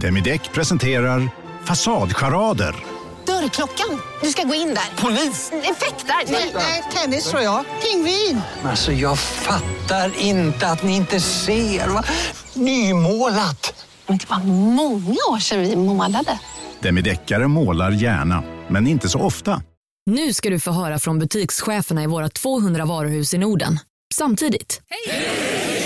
Demideck presenterar Fasadcharader. Dörrklockan. Du ska gå in där. Polis? Effektar? Nej, Nej, tennis tror jag. Pingvin. Alltså jag fattar inte att ni inte ser. Va? Nymålat! Men det var många år sedan vi målade. Demideckare målar gärna, men inte så ofta. Nu ska du få höra från butikscheferna i våra 200 varuhus i Norden. Samtidigt. Hej!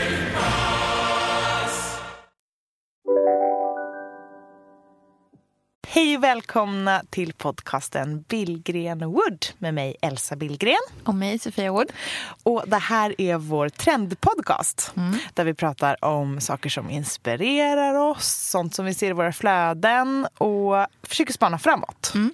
Hej och välkomna till podcasten Billgren Wood med mig Elsa Billgren. Och mig, Sofia Wood. Och det här är vår trendpodcast Mm. där vi pratar om saker som inspirerar oss, sånt som vi ser i våra flöden och försöker spana framåt. Mm.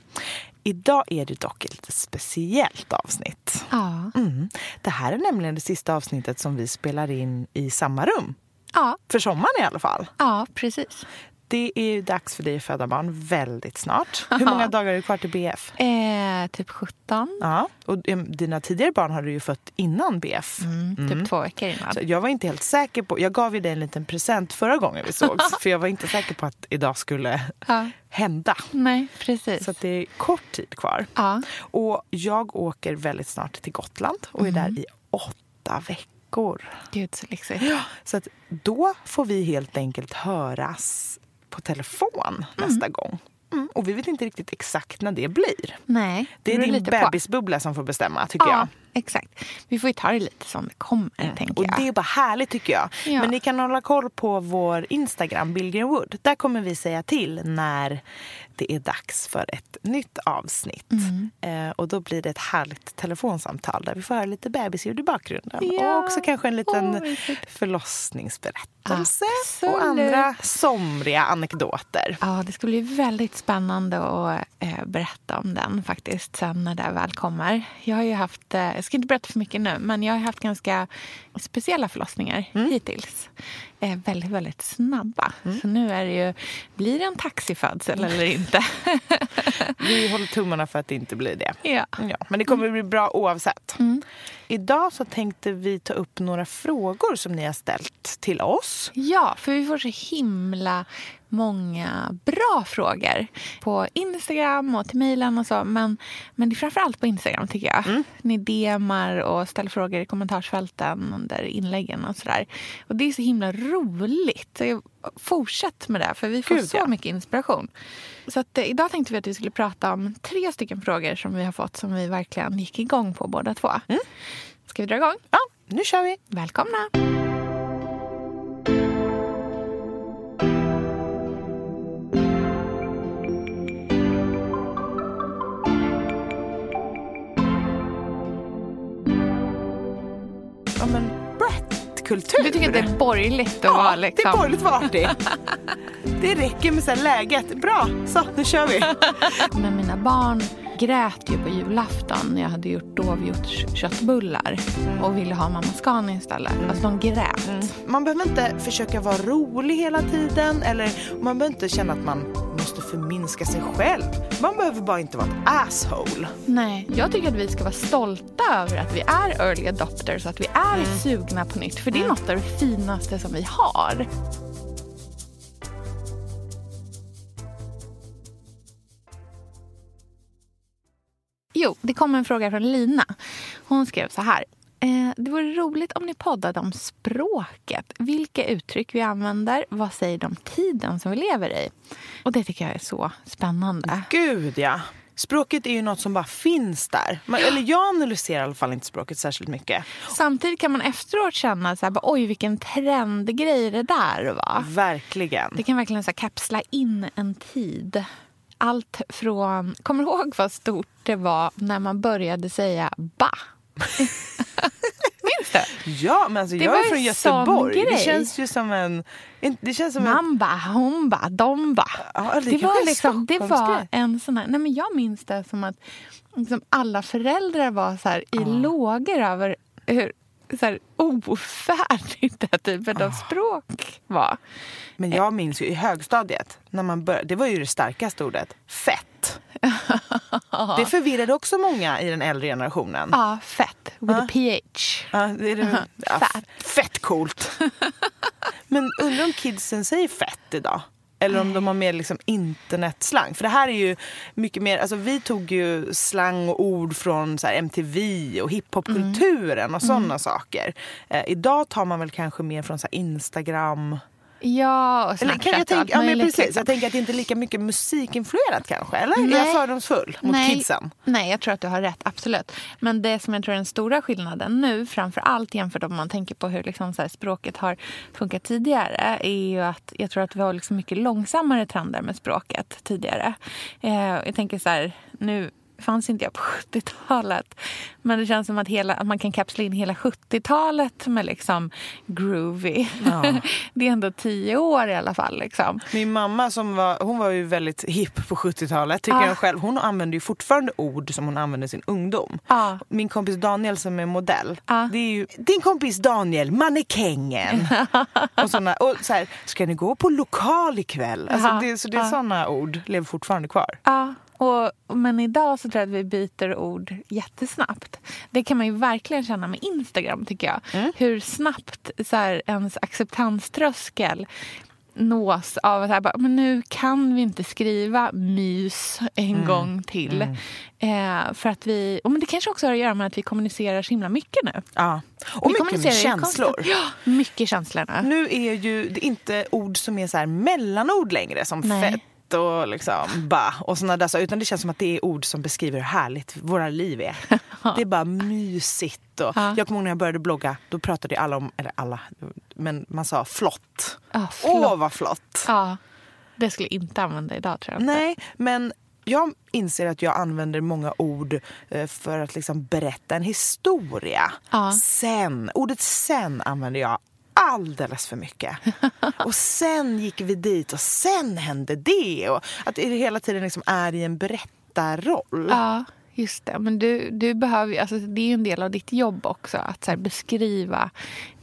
Idag är det dock ett lite speciellt avsnitt. Ja. Mm. Det här är nämligen det sista avsnittet som vi spelar in i samma rum. Ja, För sommaren i alla fall. ja, precis. Det är ju dags för dig att föda barn väldigt snart. Hur många dagar är det kvar till BF? Eh, typ 17. Ja, och em, dina tidigare barn har du ju fött innan BF. Mm, typ två veckor innan. Så jag var inte helt säker på, jag gav ju dig en liten present förra gången vi sågs. för jag var inte säker på att idag skulle Ja. hända. Nej, precis. Så det är kort tid kvar. ja. Och jag åker väldigt snart till Gotland och är där i åtta veckor. Gud, så lyxigt. Så att då får vi helt enkelt höras på telefon nästa gång. Mm, och vi vet inte riktigt exakt när det blir. Nej, Det är din lite på. bebisbubbla som får bestämma, tycker Ja, jag. Exakt. Vi får ju ta det lite som det kommer, tänker Mm. Och jag. det är bara härligt tycker jag. Ja. Men ni kan hålla koll på vår Instagram, Billgren Wood. Där kommer vi säga till när det är dags för ett nytt avsnitt. Mm. Eh, och då blir det ett härligt telefonsamtal där vi får höra lite bebisljud i bakgrunden. Ja. Och också kanske en liten mysigt. förlossningsberättelse. Absolut. Och andra somriga anekdoter. Ja, det ska bli väldigt spännande att eh, berätta om den faktiskt sen när det väl kommer. Jag har ju haft, eh, ska inte berätta för mycket nu, men jag har haft ganska speciella förlossningar Mm. hittills. Eh, väldigt, väldigt snabba. Mm. Så nu är det ju, blir det en taxifödsel eller inte? Vi håller tummarna för att det inte blir det. ja. Ja, men det kommer bli bra oavsett. Mm. Idag så tänkte vi ta upp några frågor som ni har ställt till oss. ja, för vi får så himla många bra frågor på Instagram och till mejlen och så. Men, men det är framförallt på Instagram tycker jag. Mm. Ni DMar och ställer frågor i kommentarsfälten under inläggen och sådär. Och det är så himla roligt. Så Fortsätt med det, för vi får Gud, så ja. mycket inspiration. Så att, eh, idag tänkte vi att vi skulle prata om tre stycken frågor som vi har fått som vi verkligen gick igång på båda två. Mm. Ska vi dra igång? Ja, nu kör vi! Välkomna! Brett-kultur. Du tycker att det är borgerligt att Ja, vara det liksom... är borgerligt vara artig. Det räcker med så läget. Bra, så nu kör vi. Men mina barn grät ju på julafton när jag hade gjort dovhjortsköttbullar och ville ha mamma Scania istället. Alltså de grät. Man behöver inte försöka vara rolig hela tiden eller man behöver inte känna att man förminska sig själv. Man behöver bara inte vara ett asshole. Nej, jag tycker att vi ska vara stolta över att vi är early adopters och att vi är sugna på nytt. För det är något av det finaste som vi har. Jo, det kom en fråga från Lina. Hon skrev så här. Eh, det vore roligt om ni poddade om språket. Vilka uttryck vi använder. Vad säger de om tiden som vi lever i? Och det tycker jag är så spännande. Gud ja. Språket är ju något som bara finns där. Man, eller jag analyserar i alla fall inte språket särskilt mycket. Samtidigt kan man efteråt känna så här, bara, oj vilken trendgrej det där var. Verkligen. Det kan verkligen så här, kapsla in en tid. Allt från... Kommer du ihåg vad stort det var när man började säga ba? Minns du? Ja, men alltså Det jag är från en Göteborg. Det känns ju som en... Det känns som en... Mamba, homba, domba. Ja, det Det var, liksom, det var en sån här... Nej, men jag minns det som att liksom alla föräldrar var så här i lågor över hur så här ofärdigt den typen av språk var. Men jag minns ju i högstadiet, när man började, det var ju det starkaste ordet. Fett. Det förvirrade också många i den äldre generationen. Ja, fett. With a PH. Det är det, ja, Fett. fett coolt. Men undrar om kidsen säger fett idag? Eller om de har mer liksom internetslang. För det här är ju mycket mer, alltså vi tog ju slang och ord från så MTV och hiphopkulturen och sådana saker. Eh, idag tar man väl kanske mer från så Instagram. Ja, och Eller kan jag tänka, ja, men precis. liksom. Jag tänker att det inte är lika mycket musikinfluerat kanske. Eller är Nej. jag fördomsfull mot Nej. kidsen? Nej, jag tror att du har rätt. Absolut. Men det som jag tror är den stora skillnaden nu, framför allt jämfört med om man tänker på hur liksom så här språket har funkat tidigare, är ju att jag tror att vi har liksom mycket långsammare trender med språket tidigare. Eh, jag tänker så här, nu fanns inte jag på 70-talet. Men det känns som att, hela, att man kan kapsla in hela 70-talet med liksom groovy. det är ändå tio år i alla fall. Liksom. Min mamma som var, hon var ju väldigt hipp på 70-talet tycker Ja. jag själv. Hon använder ju fortfarande ord som hon använde i sin ungdom. Ja. Min kompis Daniel som är modell. Ja. Det är ju din kompis Daniel, mannekängen. och, såna, och så här, ska ni gå på lokal ikväll? Alltså Ja. det, så det är Ja. såna ord lever fortfarande kvar. Och, men idag så tror jag att vi byter ord jättesnabbt. Det kan man ju verkligen känna med Instagram tycker jag. Mm. Hur snabbt så här, ens acceptanströskel nås av att här, bara, men nu kan vi inte skriva mys en Mm. gång till. Eh, för att vi, och men det kanske också har att göra med att vi kommunicerar så himla mycket nu. Ja. Och vi mycket med känslor. Ja, mycket känslor nu. Nu är ju det inte ord som är så här mellanord längre som Nej. fett och liksom ba och såna där saker. Utan det känns som att det är ord som beskriver hur härligt våra liv är. Det är bara mysigt. Och Ja. Jag kommer ihåg när jag började blogga, då pratade alla om, eller alla, men man sa flott. Åh flott. vad flott. Ja, det skulle jag inte använda idag tror jag. Nej, men jag inser att jag använder många ord eh, för att liksom berätta en historia. Ja. Sen, ordet sen använder jag alldeles för mycket. och sen gick vi dit och sen hände det. Och att det hela tiden liksom är i en berättarroll. Ja, just det. Men du, du behöver, alltså, det är ju en del av ditt jobb också att så här, beskriva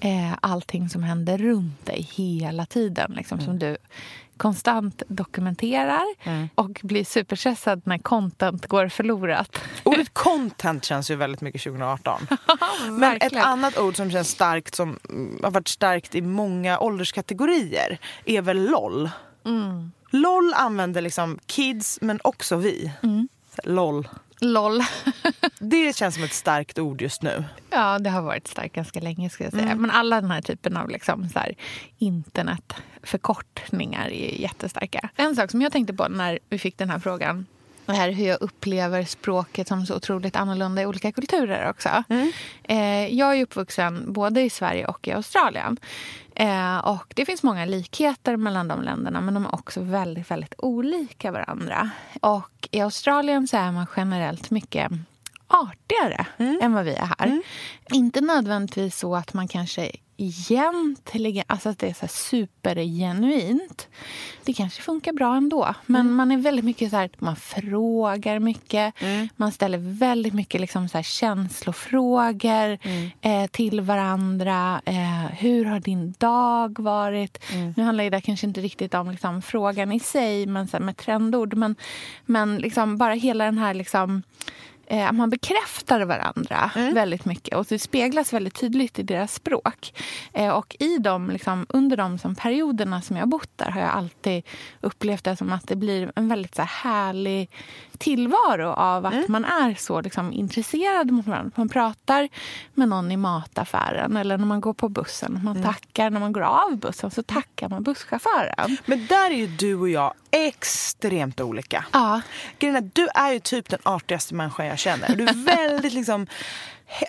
eh, allting som händer runt dig hela tiden. Liksom, Som du konstant dokumenterar och blir superstressad när content går förlorat. Ordet content känns ju väldigt mycket 2018. Men ett annat ord som känns starkt, som mm, har varit starkt i många ålderskategorier, är väl LOL. Mm. LOL använder liksom kids, men också vi. Mm. LOL. LOL. Det känns som ett starkt ord just nu. Ja, det har varit starkt ganska länge. Ska jag säga. Men alla den här typen av liksom, så här, internetförkortningar är jättestarka. En sak som jag tänkte på när vi fick den här frågan det här hur jag upplever språket som så otroligt annorlunda i olika kulturer också. Eh, jag är uppvuxen både i Sverige och i Australien. Eh, och Det finns många likheter mellan de länderna men de är också väldigt, väldigt olika varandra. Och I Australien så är man generellt mycket artigare än vad vi är här. Inte nödvändigtvis så att man kanske egentligen, alltså att det är så supergenuint. Det kanske funkar bra ändå. Men man är väldigt mycket så här, man frågar mycket. Man ställer väldigt mycket liksom så här känslofrågor eh, till varandra. Eh, hur har din dag varit? Nu handlar det kanske inte riktigt om liksom, frågan i sig, men så med trendord. Men, men liksom bara hela den här liksom eh, man bekräftar varandra väldigt mycket och det speglas väldigt tydligt i deras språk. Eh, och i dem, liksom, under de som perioderna som jag har bott där har jag alltid upplevt det som att det blir en väldigt så här, härlig tillvaro av att man är så liksom, intresserad mot varandra. Man pratar med någon i mataffären eller när man går på bussen. Man tackar när man går av bussen så tackar man busschauffören. Men där är ju du och jag extremt olika. Ja. Grejen är, du är ju typ den artigaste människan jag känner. Du är väldigt liksom...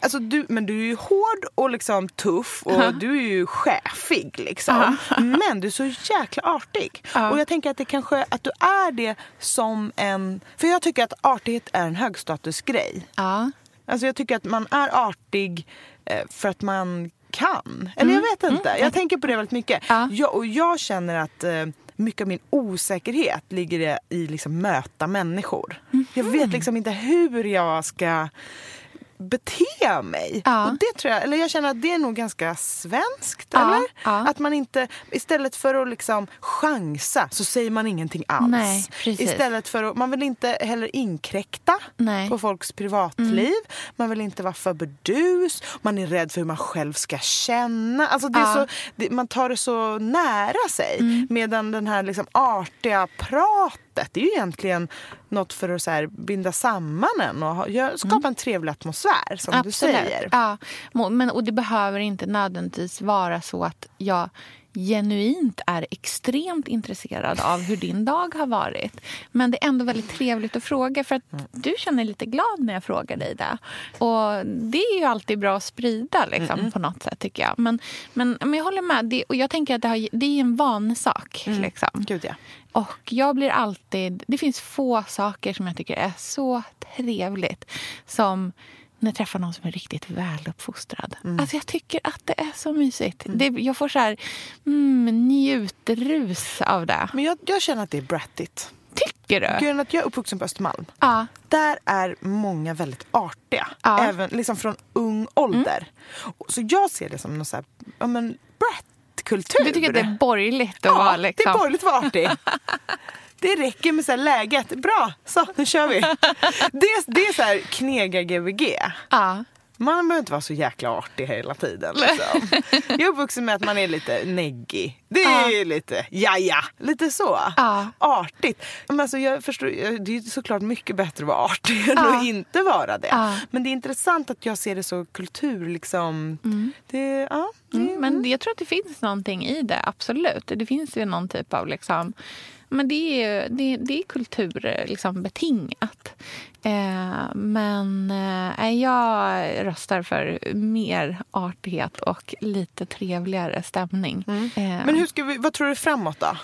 Alltså du, men du är ju hård och liksom tuff och du är ju chefig liksom. Men du är så jäkla artig. Och jag tänker att det kanske att du är det som en... För jag tycker att artighet är en högstatusgrej. Ja. Alltså jag tycker att man är artig eh, för att man kan. Eller jag vet inte. Jag tänker på det väldigt mycket. Ja. Jag, och jag känner att eh, mycket av min osäkerhet ligger i, i liksom möta människor. Jag vet liksom inte hur jag ska bete mig. Ja. Och det tror jag, eller jag känner att det är nog ganska svenskt. Ja, eller? ja. Att man inte, istället för att liksom chansa så säger man ingenting alls. Nej, istället för att, man vill inte heller inkräkta Nej. på folks privatliv. Man vill inte vara för burdus. Man är rädd för hur man själv ska känna. Alltså det är så, det, man tar det så nära sig. Mm. Medan den här liksom artiga pratet, det är ju egentligen något för att så binda samman en och skapa en trevlig atmosfär som du säger. Ja, men, och det behöver inte nödvändigtvis vara så att jag genuint är extremt intresserad av hur din dag har varit. Men det är ändå väldigt trevligt att fråga för att du känner lite glad när jag frågar dig det. Och det är ju alltid bra att sprida liksom, på något sätt tycker jag. Men, men, men jag håller med. Det, och jag tänker att det, har, det är en vanesak. Liksom. Gud ja. Och jag blir alltid... Det finns få saker som jag tycker är så trevligt som när jag träffar någon som är riktigt väluppfostrad. Alltså jag tycker att det är så mysigt. Det, jag får så här mm, njutrus av det. Men jag, jag känner att det är brattigt. Tycker du? Grejen att jag är uppvuxen på Östermalm. Ja. Där är många väldigt artiga. Ja. Mm. Även liksom från ung ålder. Så jag ser det som någon så här, ja men brat-kultur. Du tycker att det är borgerligt att Ja, vara det liksom... är borgerligt att vara artig. Det räcker med så här läget. Bra, så nu kör vi. Det, är- det är så här knega-gbg. Ja. Man behöver inte vara så jäkla artig hela tiden. Liksom. Jag är uppvuxen med att man är lite neggig. Det är lite jaja, lite så. Ja. Artigt. Men alltså, jag förstår, det är såklart mycket bättre att vara artig än Ja. att inte vara det. Ja. Men det är intressant att jag ser det så kultur. Liksom. Det, ja, det, Mm, men jag tror att det finns någonting i det, absolut. Det finns ju någon typ av... Liksom, men det är, det, det är kulturbetingat. Liksom, betingat. eh, men eh, jag röstar för mer artighet och lite trevligare stämning. Eh, men hur ska vi, vad tror du framåt då?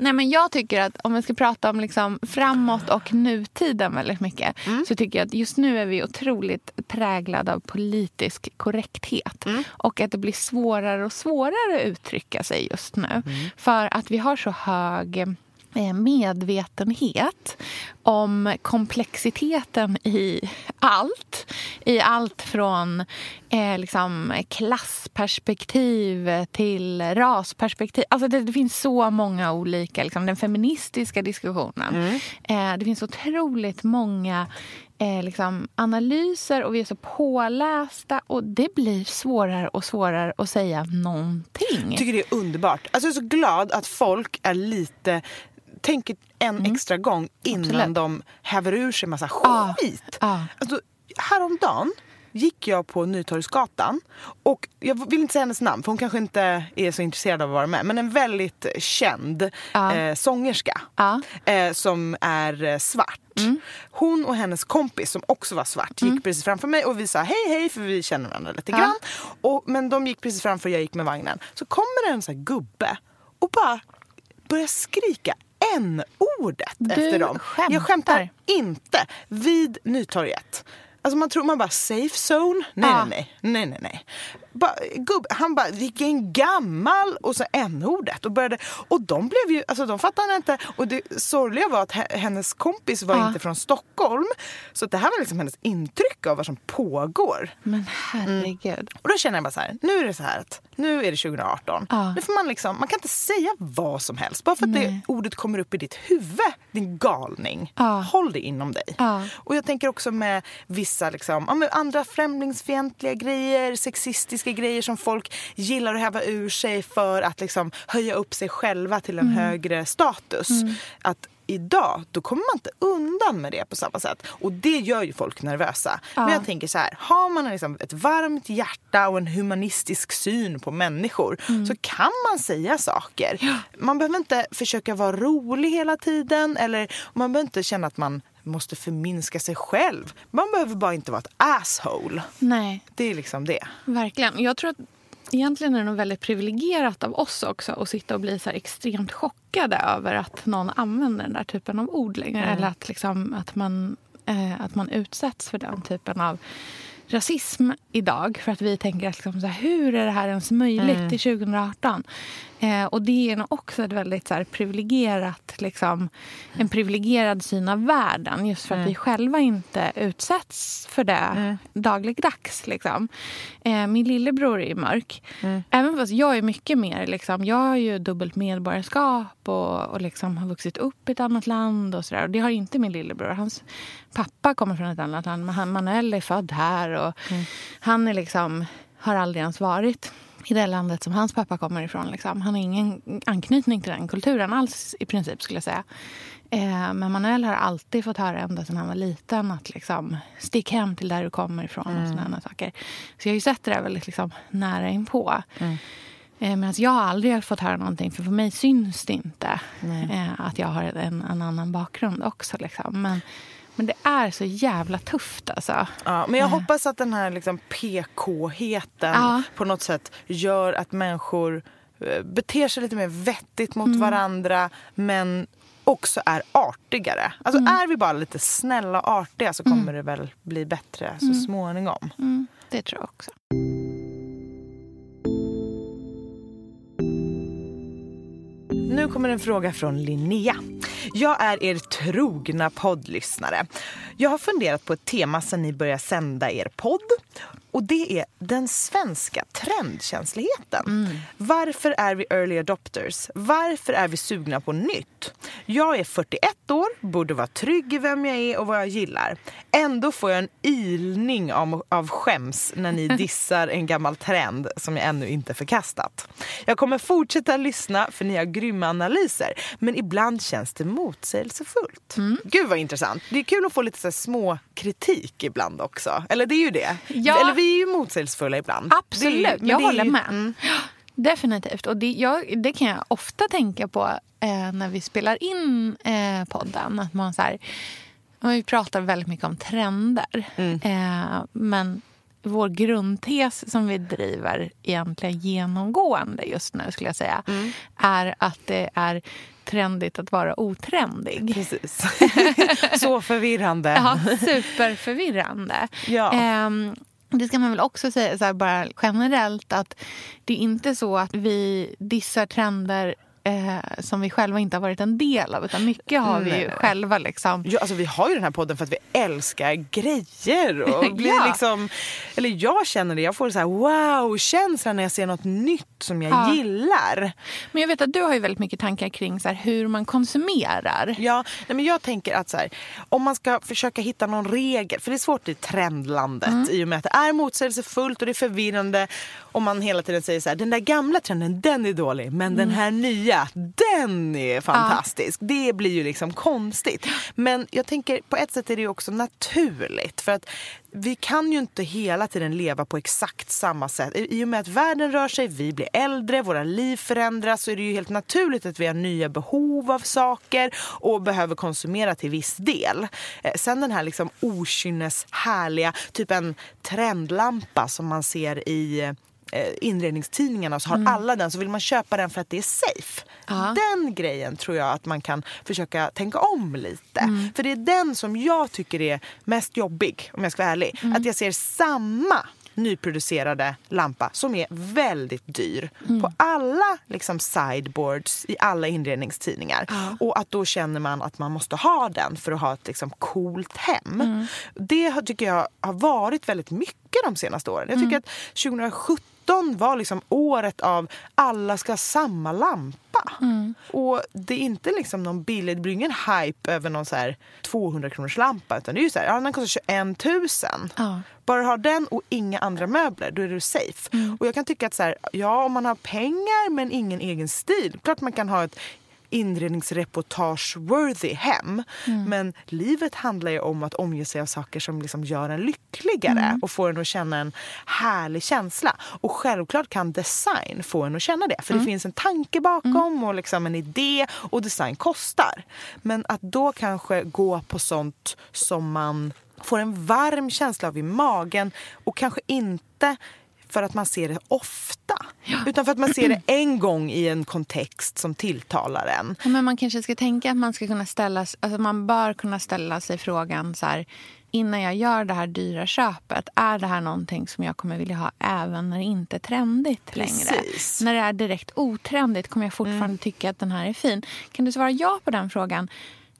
Nej, men jag tycker att om vi ska prata om liksom framåt och nutiden väldigt mycket så tycker jag att just nu är vi otroligt präglade av politisk korrekthet. Och att det blir svårare och svårare att uttrycka sig just nu. För att vi har så hög medvetenhet om komplexiteten i allt. I allt från eh, liksom klassperspektiv till rasperspektiv. Alltså det, det finns så många olika. Liksom, den feministiska diskussionen. Eh, det finns otroligt många eh, liksom, analyser och vi är så pålästa. Och det blir svårare och svårare att säga någonting. Jag tycker det är underbart. Alltså jag är så glad att folk är lite tänker en extra gång innan Mm. Absolut. de häver ur sig massa skit. Ja. Alltså, häromdagen gick jag på Nytorgsgatan och jag vill inte säga hennes namn för hon kanske inte är så intresserad av att vara med men en väldigt känd Ja. eh, sångerska Ja. eh, som är eh, svart. Mm. Hon och hennes kompis som också var svart gick precis framför mig och vi sa hej hej för vi känner varandra lite Ja. grann. Och, men de gick precis framför jag gick med vagnen. Så kommer det en sån här gubbe och bara börjar skrika n-ordet efter dem. skämtar. Jag skämtar inte. Vid Nytorget. Alltså man tror man bara safe zone. Nej, Ja. nej, nej. nej, nej, nej. Ba, gubb, han bara, vilken gammal och så n-ordet. Och, började, och de blev ju, alltså de fattade inte. Och det sorgliga var att he- hennes kompis var Ja. inte från Stockholm. Så det här var liksom hennes intryck av vad som pågår. Men herregud. Och då känner jag bara så här, nu är det så här att nu är det 2018. Ja. Nu får man liksom, man kan inte säga vad som helst. Bara för att det Nej. ordet kommer upp i ditt huvud, din galning. Ja. Håll det inom dig. Och jag tänker också med vissa liksom, andra främlingsfientliga grejer, sexistiska grejer som folk gillar att häva ur sig för att liksom höja upp sig själva till en Mm. högre status. Att idag, då kommer man inte undan med det på samma sätt. Och det gör ju folk nervösa. Men jag tänker så här, har man liksom ett varmt hjärta och en humanistisk syn på människor så kan man säga saker. Man behöver inte försöka vara rolig hela tiden eller man behöver inte känna att man måste förminska sig själv. Man behöver bara inte vara ett asshole. Nej, Det är liksom det. verkligen. Jag tror att egentligen är det nog väldigt privilegierat av oss också att sitta och bli så extremt chockade över att någon använder den där typen av ord längre. Eller att, liksom, att, man, eh, att man utsätts för den typen av rasism idag. För att vi tänker att liksom, så här, hur är det här ens möjligt i 2018? Eh, och det är nog också ett väldigt så här, privilegierat, liksom, en privilegierad syn av världen. Just för att vi själva inte utsätts för det dagligdags. Liksom. Eh, min lillebror är ju mörk. Även fast jag är mycket mer, liksom, jag har ju dubbelt medborgarskap och, och liksom har vuxit upp i ett annat land. och, så där. och Det har inte min lillebror. Hans pappa kommer från ett annat land. Men han, Manuel är född här. och Han är liksom, har aldrig ens varit i det landet som hans pappa kommer ifrån. Liksom. Han har ingen anknytning till den kulturen alls i princip skulle jag säga. Eh, men Manuel har alltid fått höra ända sedan han var liten att liksom, stick hem till där du kommer ifrån och sådana saker. Så jag har ju sett det där väldigt liksom, nära inpå. Eh, Medan jag har aldrig fått höra någonting, för för mig syns det inte eh, att jag har en, en annan bakgrund också. Liksom. Men, men det är så jävla tufft alltså. Ja, men jag hoppas att den här liksom PK-heten Ja. på något sätt gör att människor eh, beter sig lite mer vettigt mot Mm. varandra men också är artigare. Alltså Mm. är vi bara lite snälla och artiga så kommer det väl bli bättre så småningom. Mm, det tror jag också. Nu kommer en fråga från Linnea. Jag är er trogna poddlyssnare. Jag har funderat på ett tema sedan ni började sända er podd. Och det är den svenska trendkänsligheten. Varför är vi early adopters? Varför är vi sugna på nytt? Jag är 41 år, borde vara trygg i vem jag är och vad jag gillar. Ändå får jag en ilning av, av skäms när ni dissar en gammal trend som jag ännu inte förkastat. Jag kommer fortsätta lyssna för ni har grymma analyser. Men ibland känns det motsägelsefullt. Gud vad intressant. Det är kul att få lite så små kritik ibland också. Eller det är ju det. Ja. Eller vi är ju motsägelsefulla ibland. Absolut, Det jag håller ju- med. Mm. Definitivt. Och det, jag, det kan jag ofta tänka på eh, när vi spelar in eh, podden. Att man så här, vi pratar väldigt mycket om trender. Mm. Eh, men vår grundtes som vi driver egentligen genomgående just nu skulle jag säga Mm. är att det är trendigt att vara otrendig. Precis. så förvirrande. Ja, superförvirrande. Ja. Ehm, det ska man väl också säga så här, bara generellt att det är inte så att vi dissar trender eh, som vi själva inte har varit en del av. Utan mycket har vi ju själva liksom. Ja, alltså vi har ju den här podden för att vi älskar grejer. Och blir Ja. liksom, eller jag känner det, jag får så här wow-känsla när jag ser något nytt som jag Ja. gillar. Men jag vet att du har ju väldigt mycket tankar kring så här, hur man konsumerar. Ja, nej men jag tänker att så här, om man ska försöka hitta någon regel, för det är svårt i trendlandet Mm. i och med att det är motsägelsefullt och det är förvirrande om man hela tiden säger så här, den där gamla trenden, den är dålig, men den Mm. här nya, den är fantastisk. Det blir ju liksom konstigt. Men jag tänker på ett sätt är det ju också naturligt för att vi kan ju inte hela tiden leva på exakt samma sätt. I i och med att världen rör sig, vi blir äldre, våra liv förändras så är det ju helt naturligt att vi har nya behov av saker och behöver konsumera till viss del. Eh, sen den här liksom okynnes härliga, typ en trendlampa som man ser i eh, inredningstidningarna så har alla den så vill man köpa den för att det är safe. Ja. Den grejen tror jag att man kan försöka tänka om lite. För det är den som jag tycker är mest jobbig om jag ska vara ärlig. Att jag ser samma nyproducerade lampa som är väldigt dyr på alla liksom, sideboards i alla inredningstidningar. Och att då känner man att man måste ha den för att ha ett liksom, coolt hem. Det har- tycker jag har varit väldigt mycket de senaste åren. Jag tycker att 2017 var liksom året av alla ska ha samma lampa. Och det är inte liksom någon billig, det blir ingen hype över någon så här 200 kronors lampa utan det är ju så här, ja den kostar 21 000. Ja. Bara ha den och inga andra möbler, då är du safe. Och jag kan tycka att så här, ja om man har pengar men ingen egen stil, klart man kan ha ett inredningsreportage-worthy hem. Men livet handlar ju om att omge sig av saker som liksom gör en lyckligare och får en att känna en härlig känsla. Och självklart kan design få en att känna det. För det finns en tanke bakom och liksom en idé och design kostar. Men att då kanske gå på sånt som man får en varm känsla av i magen och kanske inte för att man ser det ofta. Utan för att man ser det en gång i en kontext som tilltalar en. Ja, Men man kanske ska tänka att man ska kunna ställa, alltså man bör kunna ställa sig frågan så här, innan jag gör det här dyra köpet, är det här någonting som jag kommer vilja ha även när det inte är trendigt Precis. längre? När det är direkt otrendigt, kommer jag fortfarande Mm. tycka att den här är fin? Kan du svara ja på den frågan?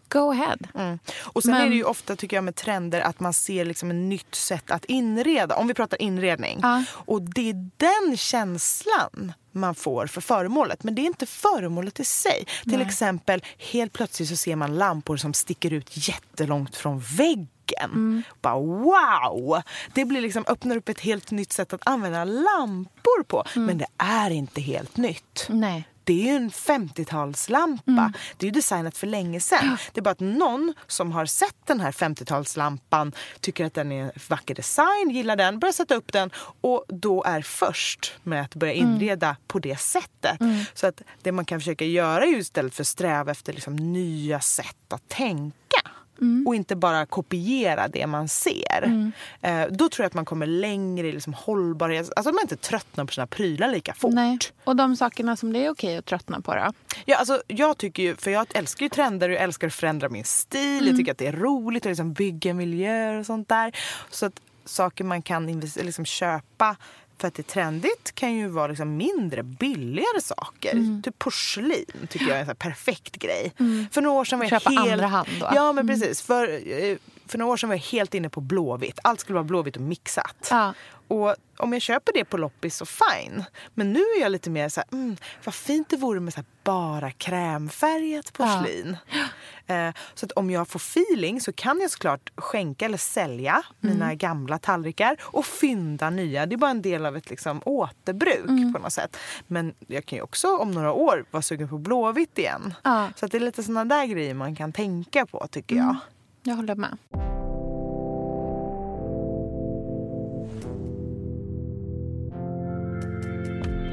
Go ahead. Mm. Och sen Men- är det ju ofta tycker jag med trender att man ser liksom ett nytt sätt att inreda. Om vi pratar inredning. Ja. Och det är den känslan man får för föremålet. Men det är inte föremålet i sig. Till exempel helt plötsligt så ser man lampor som sticker ut jättelångt från väggen. Mm. Bara wow! Det blir liksom, öppnar upp ett helt nytt sätt att använda lampor på. Mm. Men det är inte helt nytt. Nej. Det är ju en 50-talslampa. Mm. Det är ju designat för länge sedan. Det är bara att någon som har sett den här 50-talslampan tycker att den är vacker design, gillar den, börjar sätta upp den och då är först med att börja Mm. inreda på det sättet. Så att det man kan försöka göra är ju istället för att sträva efter liksom nya sätt att tänka. Mm. Och inte bara kopiera det man ser. Eh, då tror jag att man kommer längre i liksom hållbarhet. Alltså att man inte tröttnar på sina prylar lika fort. Nej. Och de sakerna som det är okej att tröttna på då? Ja, alltså, jag tycker ju, för jag älskar ju trender och jag älskar att förändra min stil. Jag tycker att det är roligt att liksom bygga miljöer och sånt där. Så att saker man kan liksom köpa för att det är trendigt kan ju vara liksom mindre, billigare saker. Typ porslin tycker jag är en perfekt grej. För några år sedan var jag Köpa helt... andra hand då. Ja, men precis. För, eh, för några år sedan var jag helt inne på blåvitt. Allt skulle vara blåvitt och mixat. Ja. Och om jag köper det på loppis så fine. Men nu är jag lite mer så här, mm, vad fint det vore med så bara krämfärgat porslin. Eh, så att om jag får feeling så kan jag såklart skänka eller sälja mina gamla tallrikar och fynda nya. Det är bara en del av ett liksom, återbruk på något sätt. Men jag kan ju också om några år vara sugen på blåvitt igen. Ja. Så att det är lite såna där grejer man kan tänka på tycker jag. Jag håller med.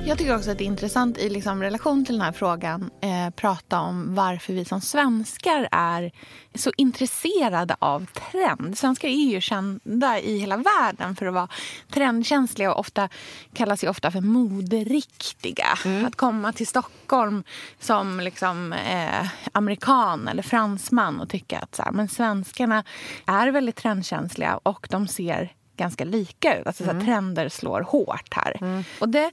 Jag tycker också att det är intressant i liksom relation till den här frågan eh, prata om varför vi som svenskar är så intresserade av trend. Svenskar är ju kända i hela världen för att vara trendkänsliga och ofta kallas ju ofta för moderiktiga. Att komma till Stockholm som liksom, eh, amerikan eller fransman och tycka att så här, men svenskarna är väldigt trendkänsliga och de ser ganska lika ut. Alltså så här, trender slår hårt här. Och det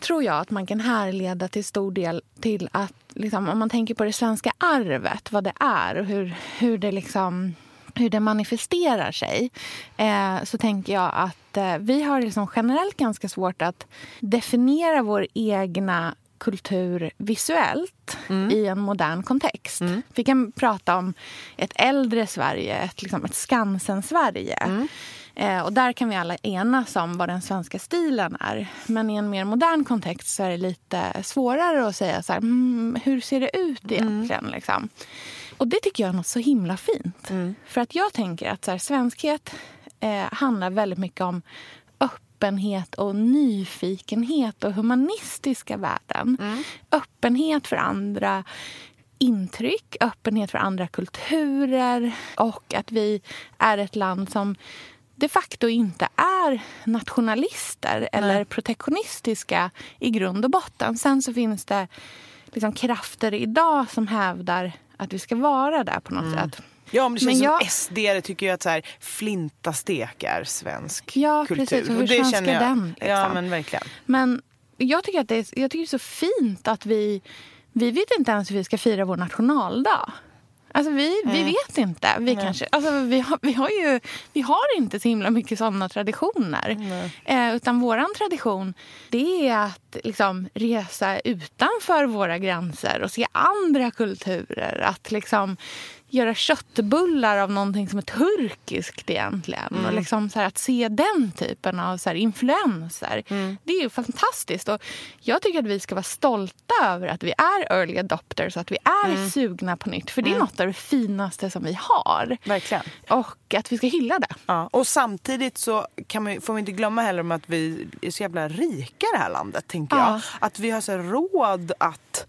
tror jag att man kan härleda till stor del till att liksom, om man tänker på det svenska arvet, vad det är och hur, hur det liksom hur det manifesterar sig eh, så tänker jag att eh, vi har liksom generellt ganska svårt att definiera vår egna kultur visuellt i en modern kontext. Vi kan prata om ett äldre Sverige, ett, liksom ett Skansen-Sverige. Eh, och där kan vi alla enas om vad den svenska stilen är. Men i en mer modern kontext så är det lite svårare att säga så här, mm, hur ser det ut egentligen? Liksom. Och det tycker jag är något så himla fint. För att jag tänker att så här, svenskhet eh, handlar väldigt mycket om öppenhet och nyfikenhet och humanistiska värden. Öppenhet för andra intryck, öppenhet för andra kulturer och att vi är ett land som de facto inte är nationalister eller protektionistiska i grund och botten. Sen så finns det liksom krafter idag som hävdar att vi ska vara där på något sätt. Ja, men det Men känns jag- som SD tycker ju att så här, flintastek är svensk Ja, kultur. precis. Hur Och det svensk känner är den, Ja, liksom? men verkligen. Men jag tycker att det är, jag tycker det är så fint att vi... Vi vet inte ens hur vi ska fira vår nationaldag. Alltså vi, vi vet inte. Vi, kanske, alltså vi, har, vi, har ju, vi har inte så himla mycket sådana traditioner. Eh, utan vår tradition det är att liksom resa utanför våra gränser och se andra kulturer. Att liksom göra köttbullar av någonting som är turkiskt egentligen. Och liksom så här, att se den typen av så här, influenser. Det är ju fantastiskt. Och jag tycker att vi ska vara stolta över att vi är early adopters. Att vi är sugna på nytt. För det är något av det finaste som vi har. Verkligen. Och att vi ska hylla det. Ja, och samtidigt så kan man, får man inte glömma heller om att vi är så jävla rika i det här landet. tänker Ja. jag. Att vi har så råd att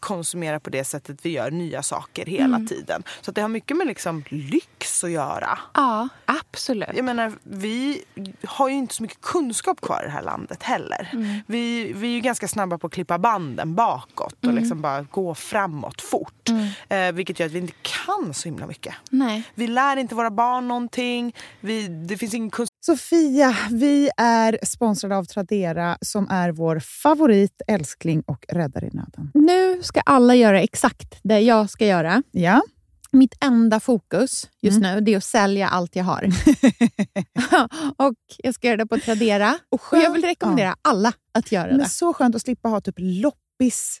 konsumera på det sättet vi gör nya saker hela tiden. Så att det har mycket med liksom lyx att göra. Ja, Absolut. Jag menar, vi har ju inte så mycket kunskap kvar i det här landet heller. Mm. Vi, vi är ju ganska snabba på att klippa banden bakåt och Mm. liksom bara gå framåt fort. Eh, vilket gör att vi inte kan så himla mycket. Nej. Vi lär inte våra barn någonting. Vi, det finns ingen kunskap Sofia, vi är sponsrade av Tradera som är vår favorit, älskling och räddare i nöden. Nu ska alla göra exakt det jag ska göra. Ja, Mitt enda fokus just nu det är att sälja allt jag har. och Jag ska göra det på Tradera. Och, jag vill rekommendera alla att göra men det. så skönt att slippa ha typ loppis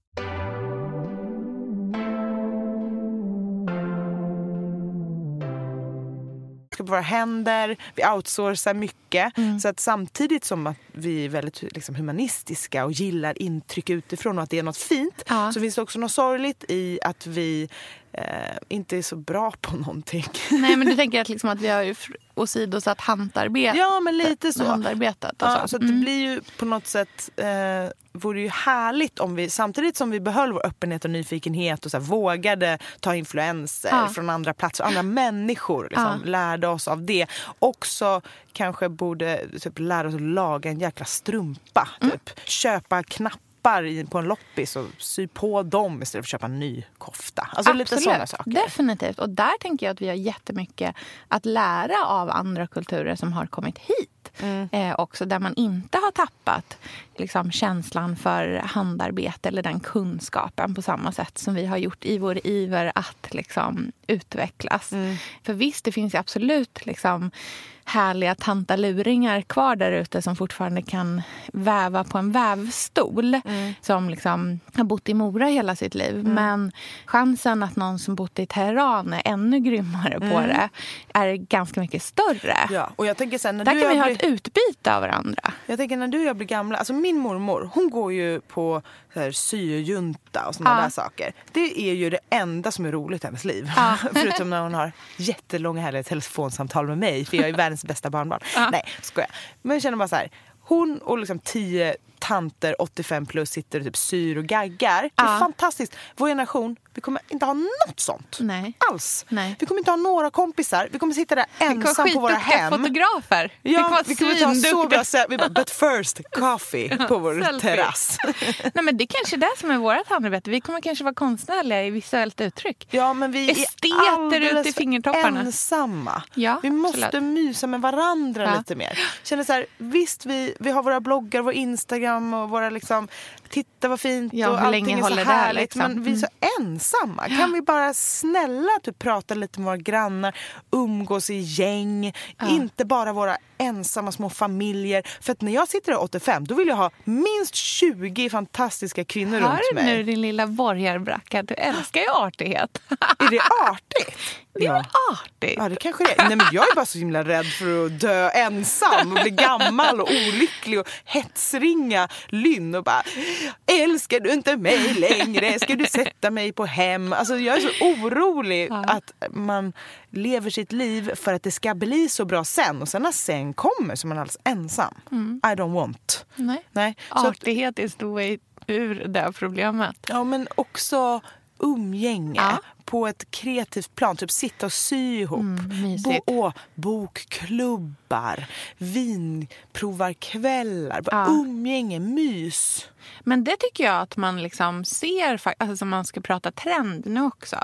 På våra händer, vi outsourcar mycket. Mm. Så att samtidigt som att vi är väldigt liksom, humanistiska och gillar intryck utifrån och att det är något fint Ja. så finns det också något sorgligt i att vi eh, inte är så bra på någonting. Nej, men du tänker att, liksom att vi har åsidosatt hantarbete. ja, men lite så. Handarbetet Ja, så. så att det Mm. blir ju på något sätt eh, vore ju härligt om vi samtidigt som vi behöll vår öppenhet och nyfikenhet och så här, vågade ta influenser Ja. från andra platser, andra människor, liksom, lärde oss av det. Också kanske borde typ, lära oss att laga en jäkla strumpa. Mm. Typ. Köpa knappar i, på en loppis och sy på dem istället för att köpa en ny kofta. Alltså lite Absolut. sådana saker. Definitivt. Och där tänker jag att vi har jättemycket att lära av andra kulturer som har kommit hit. Mm. Eh, också där man inte har tappat liksom, känslan för handarbete eller den kunskapen på samma sätt som vi har gjort i vår iver att liksom, utvecklas. Mm. För visst, det finns ju absolut liksom, härliga tantaluringar kvar där ute som fortfarande kan väva på en vävstol. Mm. Som liksom har bott i Mora hela sitt liv. Men chansen att någon som bott i Teheran är ännu grymmare på det är ganska mycket större. Ja, och jag tänker sen när Där du kan vi jag ha blir- ett utbyte av varandra. Jag tänker när du och jag blir gamla, alltså min mormor hon går ju på här, syjunta och sådana Ja. där saker. Det är ju det enda som är roligt i hennes liv. Ja. Förutom när hon har jättelånga härliga telefonsamtal med mig för jag är världens bästa barnbarn. Nej, skojar. Men jag känner bara så här, hon och liksom tio tanter 85 plus sitter och typ syr och gaggar. Det är Ja. fantastiskt. Vår generation, vi kommer inte ha något sånt. Nej. Alls. Nej. Vi kommer inte ha några kompisar. Vi kommer sitta där Vi kommer ensam på våra hem. fotografer. Ja, vi kommer ta så svinduktiga. bra sä- vi bara, But first, coffee på vår terrass. Nej, men det är kanske är det som är vårt handarbete. Vi kommer kanske vara konstnärliga i visuellt uttryck. Ja, men vi Esteter är alldeles ut i fingertopparna. ensamma. Ja, vi måste absolut. mysa med varandra Ja. lite mer. Känner så här, visst, vi, vi har våra bloggar, vår Instagram och våra liksom, titta vad fint Ja, och allting är så härligt. liksom. Men vi är så ensamma. Kan vi bara snälla typ, prata lite med våra grannar, umgås i gäng, inte bara våra ensamma små familjer. För att när jag sitter där 85, då vill jag ha minst 20 fantastiska kvinnor Hör runt du mig. nu din lilla borgarbracka? Du älskar ju artighet. Är det artigt? Det är väl artigt? Ja, det kanske det är. Nej, men jag är bara så himla rädd för att dö ensam och bli gammal och olycklig och hetsringa Lynn och bara Älskar du inte mig längre? Ska du sätta mig på hem? Alltså, jag är så orolig att man lever sitt liv för att det ska bli så bra sen och sen när sen kommer så är man alldeles ensam. I don't want. Nej. Nej. Så att, Artighet är stor ur det problemet. ja, men också umgänge Ja. På ett kreativt plan. Typ sitta och sy ihop. Mm, mysigt. åh, bokklubbar, vinprovarkvällar, Ja. umgänge, mys. Men det tycker jag att man liksom ser, alltså man ska prata trend nu också.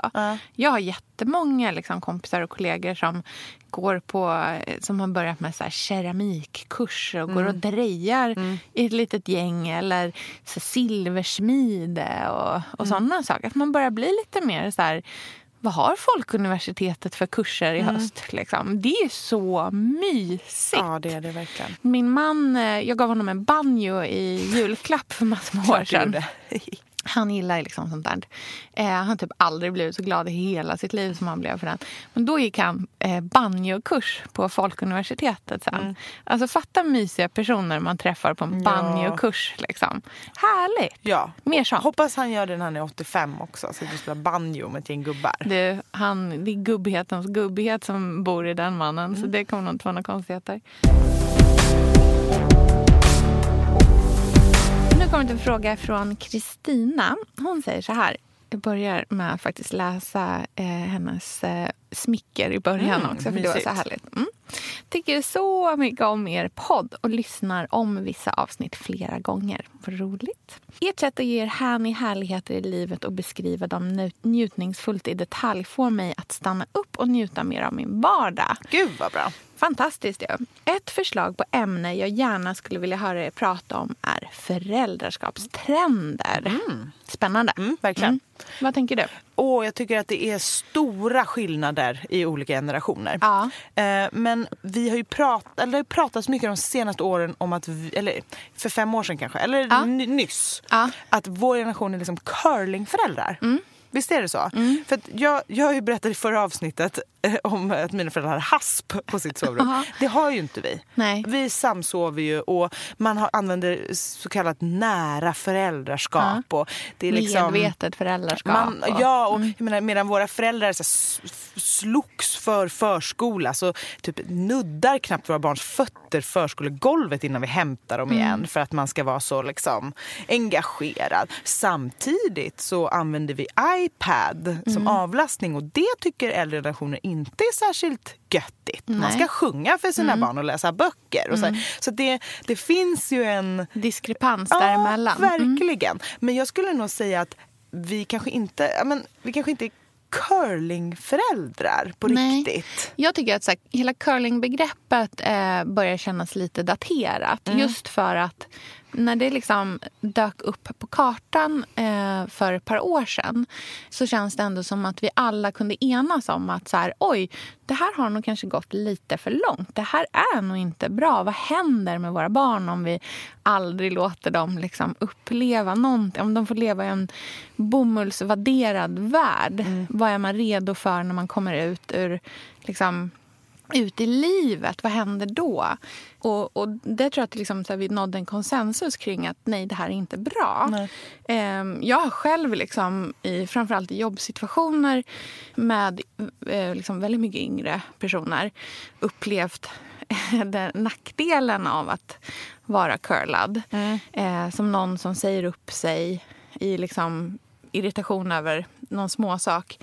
Jag har jättemånga liksom kompisar och kollegor som går på, eh, som har börjat med så här keramikkurser och går och drejar i ett litet gäng eller så silversmide och, och sådana saker. Att man börjar bli lite mer så här vad har Folkuniversitetet för kurser i höst? Liksom? Det är så mysigt. Ja, det är det verkligen. Min man, eh, jag gav honom en banjo i julklapp för massor med år sedan. Han gillar liksom sånt där. Eh, han har typ aldrig blivit så glad i hela sitt liv som han blev för den. Men då gick han eh, banjokurs på Folkuniversitetet sen. Alltså fatta mysiga personer man träffar på en Ja. banjokurs. Liksom. Härligt! Ja. Mer sånt. Hoppas han gör det när han är 85 också. Så att spelar banjo med ett gäng gubbar. Det, han, det är gubbhetens gubbighet som bor i den mannen. Så det kommer nog inte vara några konstigheter. Nu har kommit en fråga från Kristina. Hon säger så här. Jag börjar med att faktiskt läsa eh, hennes eh, smicker i början Mm, också. För det var så mysigt. härligt. Mm. Tycker så mycket om er podd och lyssnar om vissa avsnitt flera gånger. Vad roligt. Ert sätt att ge er hän i härligheter i livet och beskriva dem njut- njutningsfullt i detalj får mig att stanna upp och njuta mer av min vardag. Gud vad bra. Fantastiskt ju. Ett förslag på ämne jag gärna skulle vilja höra er prata om är föräldraskapstrender. Spännande. Mm, verkligen. Vad tänker du? Och jag tycker att det är stora skillnader i olika generationer. Ja. Eh, men vi har ju pratat, eller det har pratats mycket de senaste åren om att, vi, eller för fem år sedan kanske, eller Ja. ny- nyss. Ja. Mm. Att vår generation är liksom curlingföräldrar. Visst är det så? För att jag, jag berättat i förra avsnittet eh, om att mina föräldrar har hasp på sitt sovrum. Aha. Det har ju inte vi. Nej. Vi samsover ju och man har, använder så kallat nära föräldraskap. Och det är liksom, Medvetet föräldraskap. man, och- ja, och jag menar, medan våra föräldrar så slogs för förskola så typ nuddar knappt våra barns fötter förskolegolvet innan vi hämtar dem igen för att man ska vara så liksom engagerad. Samtidigt så använder vi iPad som avlastning och det tycker äldre generationer inte är särskilt göttigt. Man Nej. ska sjunga för sina barn och läsa böcker. Och så här. så det, det finns ju en Diskrepans däremellan. Ja, Mm. verkligen. Men jag skulle nog säga att vi kanske inte, ja, men, vi kanske inte curlingföräldrar på Nej. riktigt. Jag tycker att så här, hela curlingbegreppet eh, börjar kännas lite daterat. Mm. Just för att när det liksom dök upp på kartan eh, för ett par år sedan så känns det ändå som att vi alla kunde enas om att så här, oj, det här har nog kanske gått lite för långt. Det här är nog inte bra. Vad händer med våra barn om vi aldrig låter dem liksom uppleva någonting? Om de får leva i en bomullsvadderad värld. Vad är man redo för när man kommer ut ur liksom, ut i livet, vad händer då? Och, och det tror jag att liksom, så här, vi nådde en konsensus kring att nej, det här är inte bra. Ehm, jag har själv, liksom, i, framförallt i jobbsituationer med eh, liksom, väldigt mycket yngre personer upplevt den nackdelen av att vara curlad. Eh, som någon som säger upp sig i liksom, irritation över någon småsak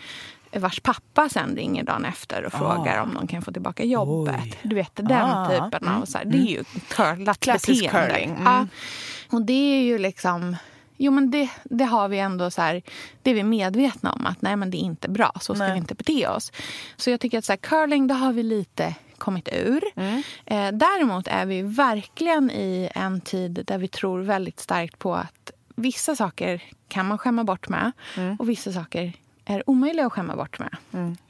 vars pappa sen ringer dagen efter och frågar om de kan få tillbaka jobbet. Oj. Du vet, den Ah, typen av... Så här, det är ju curlat Klassisk beteende. curling, mm. Ja. Och det är ju liksom... Jo, men det, det har vi ändå så här, det är vi medvetna om att nej, men det är inte bra. Så ska Nej. vi inte bete oss. Så jag tycker att så här, curling, det har vi lite kommit ur. Mm. Eh, däremot är vi verkligen i en tid där vi tror väldigt starkt på att vissa saker kan man skämma bort med Mm. och vissa saker är omöjliga att skämma bort med.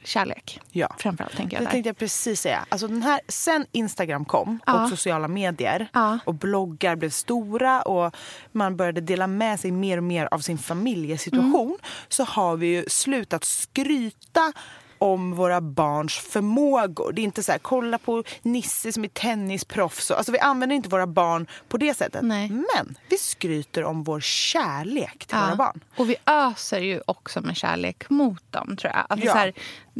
Kärlek, Ja. framförallt. tänker jag Det där. tänkte jag precis säga. Alltså den här, sen Instagram kom Ja. och sociala medier Ja. och bloggar blev stora och man började dela med sig mer och mer av sin familjesituation Mm. så har vi ju slutat skryta om våra barns förmågor. Det är inte så här, kolla på Nisse som är tennisproffs. Alltså vi använder inte våra barn på det sättet. Nej. Men vi skryter om vår kärlek till våra barn. Och vi öser ju också med kärlek mot dem, tror jag. Alltså, Ja. här,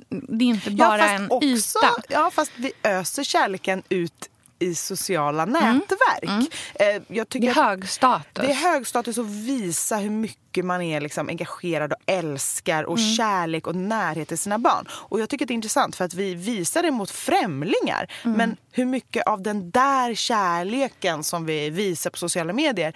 det är inte bara fast en också, yta. Ja, fast vi öser kärleken ut i sociala nätverk. Eh, jag Det tycker är att hög status. det är hög status att visa hur mycket mycket man är liksom engagerad och älskar och Mm. kärlek och närhet till sina barn. Och jag tycker det är intressant för att vi visar det mot främlingar. Mm. Men hur mycket av den där kärleken som vi visar på sociala medier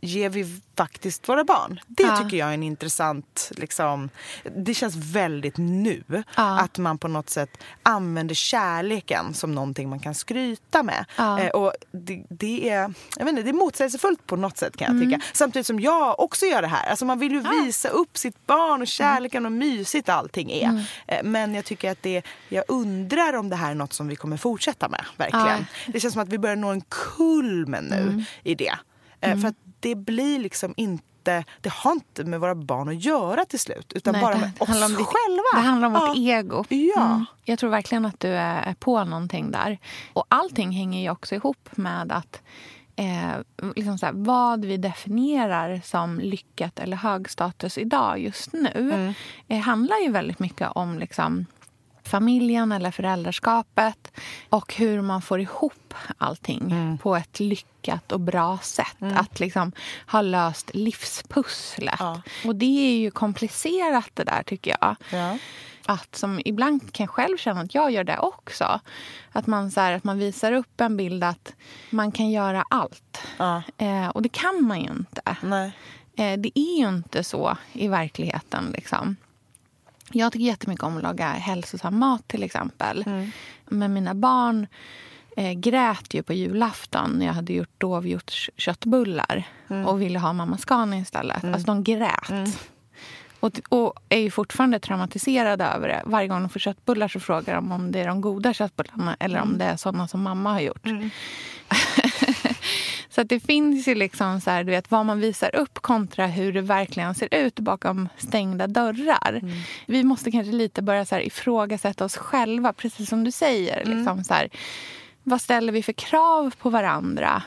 ger vi faktiskt våra barn? Det Ja. tycker jag är en intressant... Liksom, det känns väldigt nu. Ja. Att man på något sätt använder kärleken som någonting man kan skryta med. Ja. Eh, och det, det, är, jag vet inte, det är motsägelsefullt på något sätt kan jag Mm. tycka. Samtidigt som jag också gör det här. Alltså man vill ju visa upp sitt barn och kärleken och mysigt allting är. Mm. Eh, Men jag tycker att det, jag undrar om det här är något som vi kommer fortsätta med. Verkligen. Det känns som att vi börjar nå en kulmen nu Mm. i det. Eh, För att det blir liksom inte, det har inte med våra barn att göra till slut. Utan Nej, bara med oss om ditt- själva. Det handlar om vårt Ja. ego. Ja. Mm. Jag tror verkligen att du är på någonting där. Och allting hänger ju också ihop med att eh, liksom så här, vad vi definierar som lyckat eller högstatus idag just nu Mm. eh, handlar ju väldigt mycket om liksom, familjen eller föräldraskapet och hur man får ihop allting Mm. på ett lyckat och bra sätt. Att liksom ha löst livspusslet. Ja. Och det är ju komplicerat det där tycker jag. Ja. Att som ibland kan själv känna att jag gör det också. Att man, så här, att man visar upp en bild att man kan göra allt. Ja. Eh, och det kan man ju inte. Nej. Eh, det är ju inte så i verkligheten. Liksom. Jag tycker jättemycket om att laga hälsosam mat till exempel. Men mina barn eh, grät ju på julafton när jag hade gjort dovhjortsköttbullar och ville ha mamma Scania istället. Alltså de grät. Och, och är ju fortfarande traumatiserade över det. Varje gång de får köttbullar så frågar de om det är de goda köttbullarna eller om det är sådana som mamma har gjort. Så att det finns ju liksom så här, du vet, vad man visar upp kontra hur det verkligen ser ut bakom stängda dörrar. Vi måste kanske lite börja så här ifrågasätta oss själva, precis som du säger. Liksom så här, vad ställer vi för krav på varandra?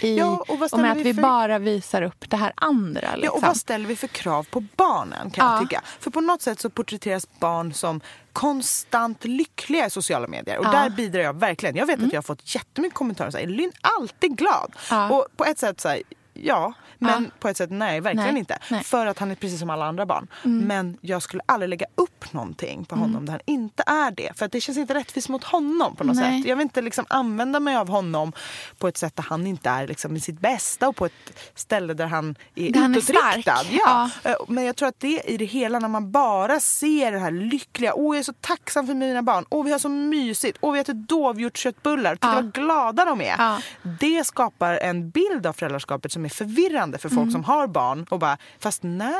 I, Ja, och och med att vi för- bara visar upp det här andra. Liksom. Ja, och vad ställer vi för krav på barnen kan Ja. jag tycka. För på något sätt så porträtteras barn som konstant lyckliga i sociala medier. Och Ja. Mm. där bidrar jag verkligen. Jag vet att jag har fått jättemycket kommentarer. Så här, Elin är alltid glad. Ja. Och på ett sätt så här, ja. Men på ett sätt nej, verkligen Nej. inte. Nej. Mm. För att han är precis som alla andra barn. Men jag skulle aldrig lägga upp någonting på honom där han inte är det. För att det känns inte rättvist mot honom på något Nej. sätt. Jag vill inte liksom använda mig av honom på ett sätt där han inte är liksom i sitt bästa och på ett ställe där han är Där han är utåtriktad. stark. Ja. Eh, Men jag tror att det i det hela när man bara ser det här lyckliga. Åh, jag är så tacksam för mina barn. Åh, vi har så mysigt. Åh, vi äter dovhjortsköttbullar. Titta Ja. vad glada de är. Ja. Det skapar en bild av föräldraskapet som är förvirrande för folk som har barn. Och bara, fast nej.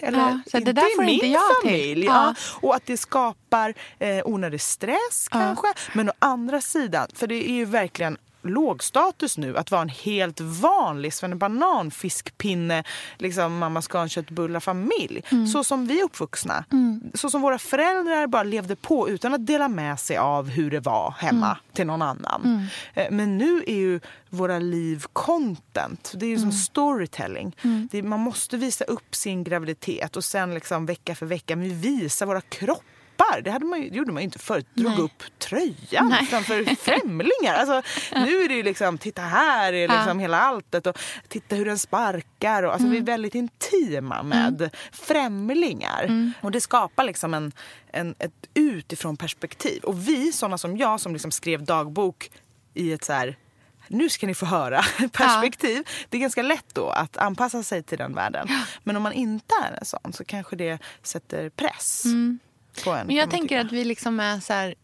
Eller, Mm. Ja, så det där är får min inte jag till. familj. Ja. Ja. Och att det skapar eh, onödig stress kanske. Men å andra sidan, för det är ju verkligen lågstatus nu att vara en helt vanlig svennebanan, fiskpinne, liksom mamma ska ha en köttbullar familj. Mm. Så som vi är uppvuxna. Så som våra föräldrar bara levde på utan att dela med sig av hur det var hemma Mm. till någon annan. Eh, Men nu är ju våra liv content. Det är ju som Mm. storytelling. Det, man måste visa upp sin graviditet och sen liksom vecka för vecka men vi visar våra kroppar. Det, hade man ju, det gjorde man ju inte förut. Drog Nej. upp tröjan Nej. framför främlingar. Alltså, nu är det ju liksom, titta här är liksom hela alltet och titta hur den sparkar. Och, alltså, Vi är väldigt intima med främlingar. Och det skapar liksom en, en, ett utifrån perspektiv. Och vi, sådana som jag som liksom skrev dagbok i ett så här nu ska ni få höra perspektiv. Det är ganska lätt då att anpassa sig till den världen. Men om man inte är en sån så kanske det sätter press på en. Men jag tänker att vi liksom är så här...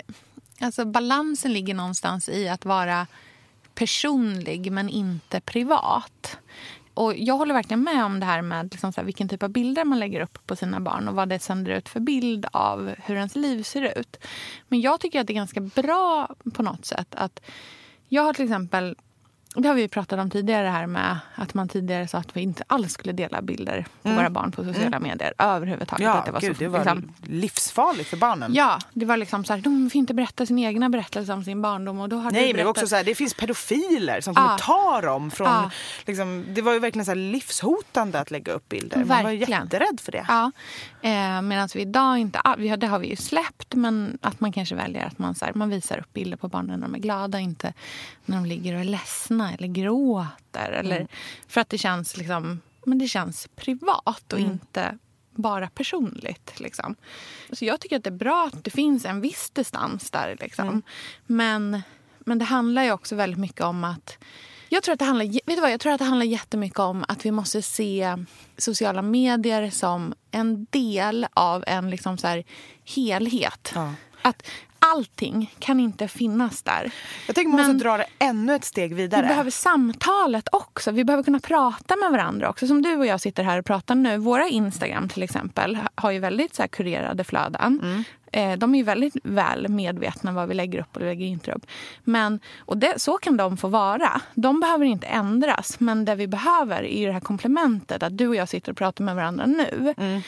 Alltså balansen ligger någonstans i att vara personlig men inte privat. Och Jag håller verkligen med om det här med liksom så här, vilken typ av bilder man lägger upp på sina barn och vad det sänder ut för bild av hur ens liv ser ut. Men jag tycker att det är ganska bra på något sätt att jag har till exempel det har vi ju pratat om tidigare här med att man tidigare sa att vi inte alls skulle dela bilder på våra barn på sociala medier överhuvudtaget. Ja, att det var gud, så, det var liksom, livsfarligt för barnen. Ja, det var liksom så här, de får inte berätta sin egna berättelse om sin barndom. Och då har Nej, du men det, var också berättat- så här, det finns pedofiler som kommer Ja. ta dem. Från, Ja. liksom, det var ju verkligen så livshotande att lägga upp bilder. Man var ju Verkligen. jätterädd för det. Ja, eh, medan vi idag inte... Vi har, det har vi ju släppt, men att man kanske väljer att man, så här, man visar upp bilder på barnen när de är glada, inte när de ligger och är ledsna eller gråter. Eller, För att det känns liksom men det känns privat och Mm. inte bara personligt. Liksom. Så jag tycker att det är bra att det finns en viss distans där. Liksom. Mm. Men, men det handlar ju också väldigt mycket om att jag tror, att det handlar, vet du vad, jag tror att det handlar jättemycket om att vi måste se sociala medier som en del av en liksom så helhet. Ja. Att allting kan inte finnas där. Jag tänker man måste Men- dra det ännu ett steg vidare. Vi behöver samtalet också. Vi behöver kunna prata med varandra också. Som du och jag sitter här och pratar nu. Våra Instagram till exempel har ju väldigt så kurerade flöden. Mm. Eh, De är ju väldigt väl medvetna vad vi lägger upp och lägger inte upp. Men, och det, så kan de få vara. De behöver inte ändras. Men det vi behöver är det här komplementet. Att du och jag sitter och pratar med varandra nu. Mm.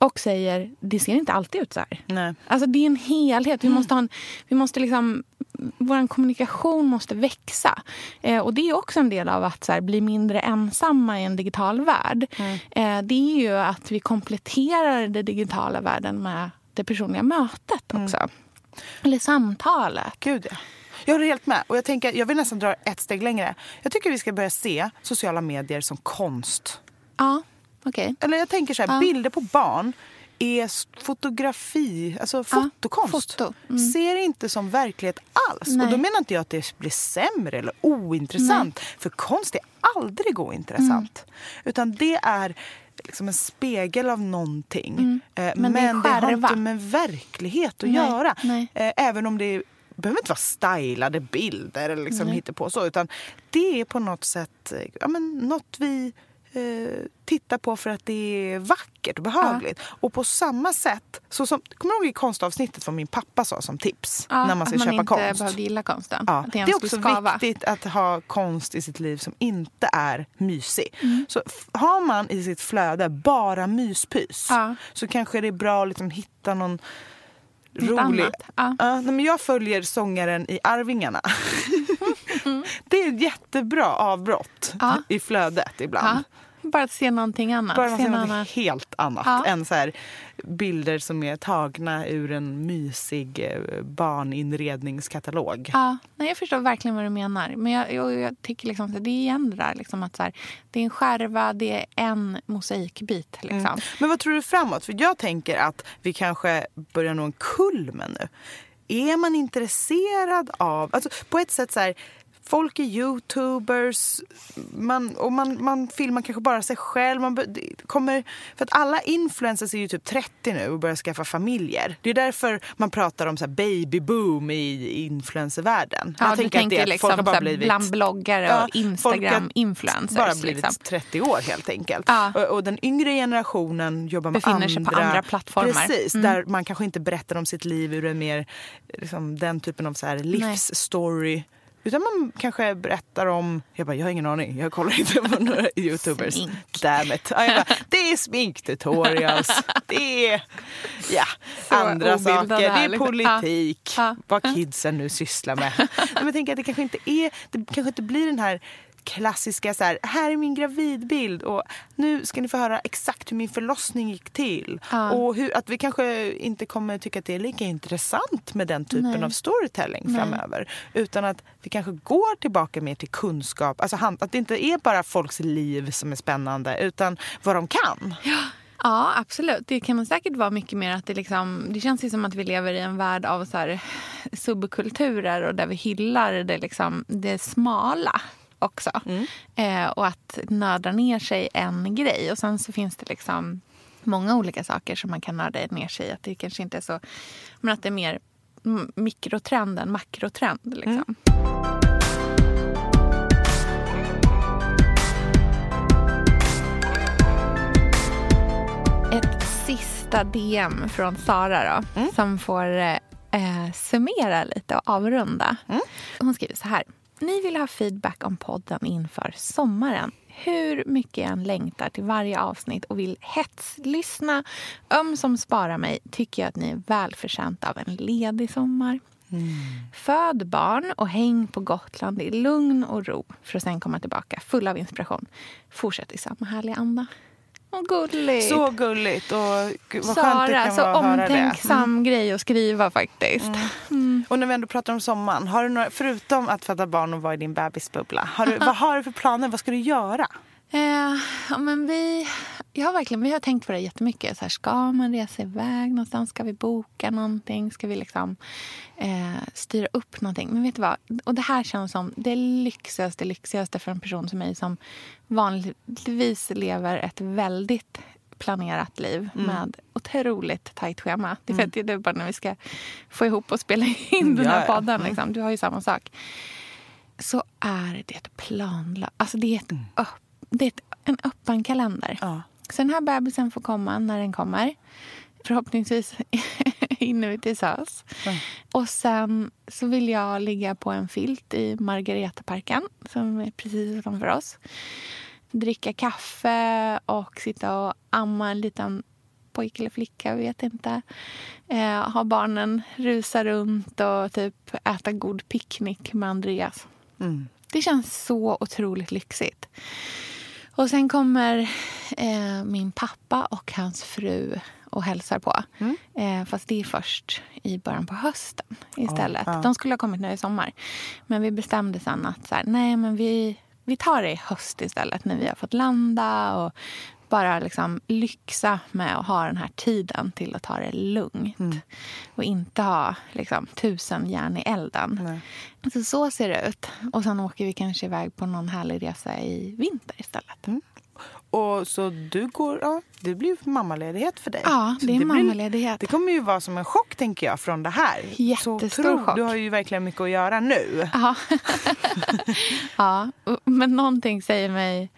Och säger, det ser inte alltid ut så här. Nej. Alltså det är en helhet. Vi måste ha en, vi måste liksom, vår kommunikation måste växa. Eh, och Det är också en del av att här, bli mindre ensamma i en digital värld. Eh, det är ju att vi kompletterar den digitala världen med det personliga mötet också. Eller samtalet. Gud, ja. Jag håller helt med. Och jag, tänker, jag vill nästan dra ett steg längre. Jag tycker vi ska börja se sociala medier som konst. Ja, okej. Eller jag tänker så här, Ja. bilder på barn är fotografi, alltså fotokonst. foto. Mm. Ser inte som verklighet alls. Nej. Och då menar inte jag att det blir sämre eller ointressant. För konst är aldrig ointressant. Mm. Utan det är liksom en spegel av någonting. Eh, Mm. Men det är Men det har skärva. inte med verklighet att Nej, göra. nej. Eh, Även om det behöver inte vara stylade bilder eller liksom på så. Utan det är på något sätt eh, ja, men något vi eh, tittar på för att det är vackert och behagligt. Och på samma sätt, så som, kommer du ihåg i konstavsnittet vad min pappa sa som tips Ja, när man ska att man köpa inte konst? behövde gilla konsten. Ja, Att det är också skava. viktigt att ha konst i sitt liv som inte är mysig. Mm. Så har man i sitt flöde bara myspys Ja. så kanske det är bra att liksom hitta någon Något rolig... annat. Ja. Ja, men jag följer sångaren i Arvingarna. det är ett jättebra avbrott Ja. i flödet ibland. Ja. Bara att se någonting annat. Bara se något annat. helt annat Ja. än så här bilder som är tagna ur en mysig eh, barninredningskatalog. Ja, nej, jag förstår verkligen vad du menar. Men jag, jag, jag tycker liksom att det är igen det där. Liksom att så här, det är en skärva, det är en mosaikbit. Liksom. Mm. Men vad tror du framåt? För jag tänker att vi kanske börjar nå en kulmen nu. Är man intresserad av... Alltså på ett sätt så här... Folk är youtubers man, och man, man filmar kanske bara sig själv. Man kommer, för att alla influencers är ju typ 30 nu och börjar skaffa familjer. Det är därför man pratar om så här babyboom i influencervärlden. Ja, Jag du tänker att det tänker liksom folk har bara blivit- bland bloggare Ja, och har Instagram-influencers. bara blivit liksom. 30 år helt enkelt. Ja. Och, och den yngre generationen jobbar med Befinner andra... på andra plattformar. Precis, Mm. där man kanske inte berättar om sitt liv ur en mer, liksom, den typen av så här livsstory. Utan man kanske berättar om, jag bara, jag har ingen aning, jag kollar inte på några youtubers. Smink. Damn it. Ja, bara, det är sminktutorials, det är ja, Så andra saker, det är liksom. politik, Ja. vad kidsen nu sysslar med. Men jag tänker att det kanske inte är, det kanske inte blir den här klassiska så här, här är min gravidbild och nu ska ni få höra exakt hur min förlossning gick till. Ja. Och hur, att vi kanske inte kommer tycka att det är lika intressant med den typen Nej. av storytelling Nej. framöver. Utan att vi kanske går tillbaka mer till kunskap. Alltså att det inte är bara folks liv som är spännande utan vad de kan. Ja, absolut. Det kan säkert vara mycket mer att det liksom... Det känns ju som att vi lever i en värld av så subkulturer och där vi hyllar det, liksom, det smala också. Eh, och att nörda ner sig en grej. Och sen så finns det liksom många olika saker som man kan nörda ner sig i. Att det kanske inte är så... Men att det är mer mm, mikrotrend än makrotrend. Liksom. Ett sista DM från Sara då, som får eh, summera lite och avrunda. Hon skriver så här. Ni vill ha feedback om podden inför sommaren. Hur mycket jag än längtar till varje avsnitt och vill hetslyssna ömsom spara mig tycker jag att ni är välförtjänta av en ledig sommar. Föd barn och häng på Gotland i lugn och ro för att sen komma tillbaka full av inspiration. Fortsätt i samma härliga anda. Vad gulligt! Så gulligt och gud, vad skönt det Sara, kan så vara det. Mm. omtänksam grej att skriva faktiskt. Och när vi ändå pratar om sommaren, har du några, förutom att föda barn och vara i din bebisbubbla, har du, vad har du för planer? Vad ska du göra? Eh, ja, men vi, jag har verkligen, vi har tänkt på det jättemycket. Så här, ska man resa iväg någonstans? Ska vi boka någonting? Ska vi liksom, eh, styra upp någonting? Men vet du vad? Och det här känns som det lyxigaste, lyxigaste för en person som mig som vanligtvis lever ett väldigt planerat liv Mm. med otroligt tajt schema. Det är, för att det är bara när vi ska få ihop och spela in den Ja, här ja. podden. Mm. Liksom. Du har ju samma sak. Så är det ett planlöst... Alltså det är, ett öpp, det är ett, en öppen kalender. Ja. Så den här bebisen får komma när den kommer. Förhoppningsvis hinner vi till SÖS. Och sen så vill jag ligga på en filt i Margaretaparken som är precis utanför oss. Dricka kaffe och sitta och amma en liten pojke eller flicka, vet inte. Eh, ha barnen rusa runt och typ äta god picknick med Andreas. Mm. Det känns så otroligt lyxigt. Och sen kommer eh, min pappa och hans fru och hälsar på. Mm. Eh, fast det är först i början på hösten istället. Ja, ja. De skulle ha kommit nu i sommar. Men vi bestämde sen att så här, nej, men vi, vi tar det i höst istället när vi har fått landa och bara liksom lyxa med att ha den här tiden till att ta det lugnt. Mm. Och inte ha liksom, tusen järn i elden. Nej. Så, så ser det ut. Och sen åker vi kanske iväg på någon härlig resa i vinter istället. Mm. Och så du går, ja, det blir mammaledighet för dig. Ja, det är blir- mammalediget. Det kommer ju vara som en chock tänker jag från det här. Jättestor så tro, chock. Du har ju verkligen mycket att göra nu. Ja. ja, men någonting säger mig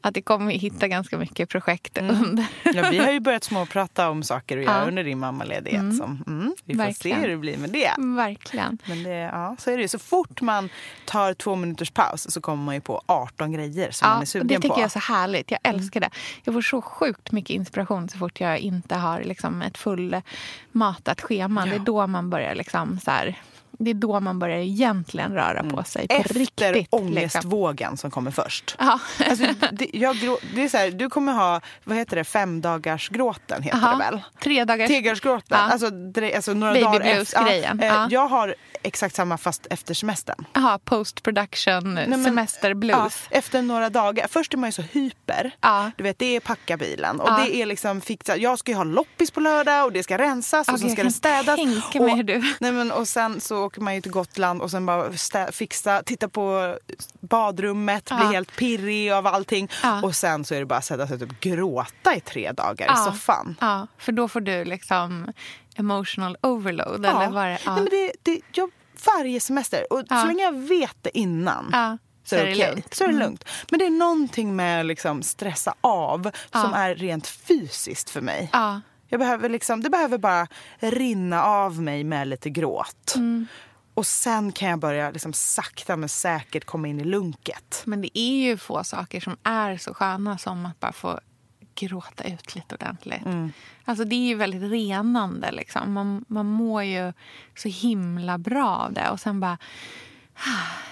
att det kommer hitta ganska mycket projekt under. Ja, vi har ju börjat småprata om saker att göra Ja. under din mammaledighet. Mm. Som, mm, vi får Verkligen. se hur det blir med det. Verkligen. Men det, ja, så är det ju. Så fort man tar två minuters paus så kommer man ju på 18 grejer som man är Ja, sugen det tycker på. Mm. jag är så härligt. Jag älskar det. Jag får så sjukt mycket inspiration så fort jag inte har liksom ett fullmatat schema. Det är då man börjar liksom så här, det är då man börjar egentligen röra på sig på Mm. Efter riktigt. Liksom. ångestvågen som kommer först. Ja. Alltså, det, jag det är så här, du kommer ha, vad heter det, femdagarsgråten heter Aha. det väl? Tre dagars... Tregårdsgråten. Ja. Alltså, dre, alltså några Baby dagar efter. eh, Ja. Jag har exakt samma fast efter semestern. Jaha, post production men- semester blues. Ja, efter några dagar. Först är man ju så hyper. Ja. Du vet, det är packa bilen och Ja. det är liksom fixa. Jag ska ju ha loppis på lördag och det ska rensas och Okej, så jag ska det städas. tänka mig och, hur du- Nej, men, och sen så åker man ju till Gotland och sen bara fixa, titta på badrummet, Ja. bli helt pirrig av allting. Ja. Och sen så är det bara att sätta sig och typ gråta i tre dagar i Ja. soffan. Ja, för då får du liksom emotional overload. Eller vad det. Nej, men det, det, jag, varje semester. Och så länge jag vet det innan så är det okej. lugnt. Så är det Mm. lugnt. Men det är någonting med att liksom stressa av Ja. som är rent fysiskt för mig. Ja. Jag behöver liksom, det behöver bara rinna av mig med lite gråt. Mm. Och sen kan jag börja liksom sakta men säkert komma in i lunket. Men det är ju få saker som är så sköna som att bara få gråta ut lite ordentligt. Mm. Alltså det är ju väldigt renande. Liksom. Man, man mår ju så himla bra av det. Och sen bara...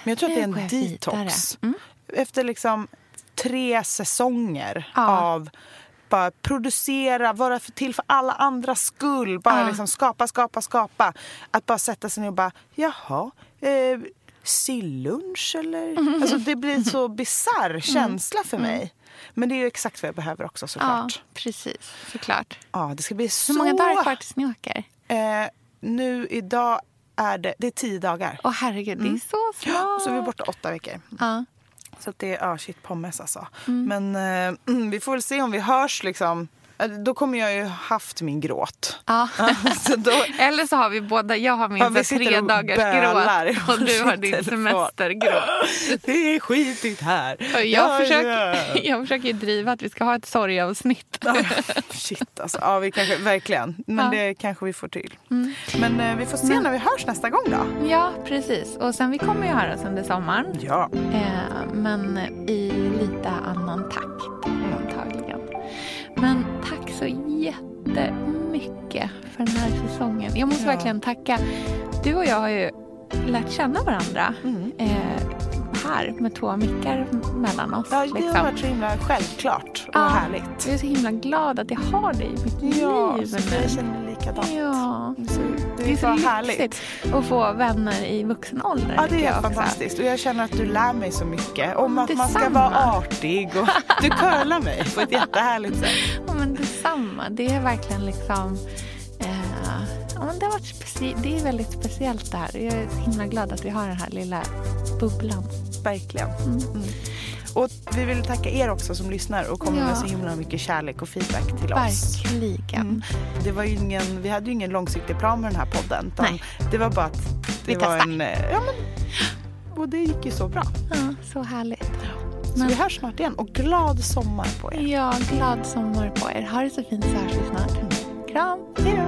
Men jag tror att det är en detox. Mm. Efter liksom tre säsonger Ja. av bara producera, vara för- till för alla andras skull. Bara Ja. liksom skapa, skapa, skapa. Att bara sätta sig ner och bara, jaha, eh, sillunch eller? Mm. Alltså det blir en så bisarr känsla för mig. Men det är ju exakt vad jag behöver också Ja, såklart. precis. Såklart. Ja, det ska bli så... Hur många dagar är det kvar tills ni åker? Eh, nu idag är det, det är tio dagar. Åh herregud, det är så snart. Och så är vi borta åtta veckor. Ja. Så att det är, ja shit pommes alltså. Mm. Men eh, vi får väl se om vi hörs liksom. Då kommer jag ju haft min gråt. Ja. så då, Eller så har vi båda, jag har min Ja, tre dagars gråt och du har din semestergråt. det är skitigt här. Jag, Ja, försöker, ja. jag försöker ju driva att vi ska ha ett sorgavsnitt. Ja, Shit alltså. Ja, vi kanske, verkligen. Men Ja. det kanske vi får till. Mm. Men eh, vi får se Men- när vi hörs nästa gång då. Ja, precis. Och sen vi kommer ju höras under sommaren. Ja. Eh, men i lite annan takt. Men tack så jättemycket för den här säsongen. Jag måste Ja. verkligen tacka. Du och jag har ju lärt känna varandra Mm. eh, här med två mickar mellan oss. Ja, det liksom. har varit så himla självklart och Ja. härligt. Jag är så himla glad att jag har dig i mitt Ja, liv så jag känner likadant. Ja. Så Det Det är är så härligt. att få vänner i vuxen ålder. Ja, det är också. fantastiskt. Och jag känner att du lär mig så mycket. Om att man ska Detsamma. vara artig och du curlar mig på ett jättehärligt sätt. Ja, men detsamma. Det är verkligen liksom... Eh, ja, men det, har varit specie- det är väldigt speciellt det här. Jag är så himla glad att vi har den här lilla bubblan. Verkligen. Mm. Och vi vill tacka er också som lyssnar och kommer Ja. med så himla mycket kärlek och feedback till oss. Verkligen. Mm. Det var ingen, vi hade ju ingen långsiktig plan med den här podden. Nej. Det var bara att det Vi var testar. en... eh, Ja, men, och det gick ju så bra. Ja, så härligt. Så vi hörs snart igen. Och glad sommar på er. Ja, glad sommar på er. Ha det så fint så hörs vi snart. Kram. Hej då.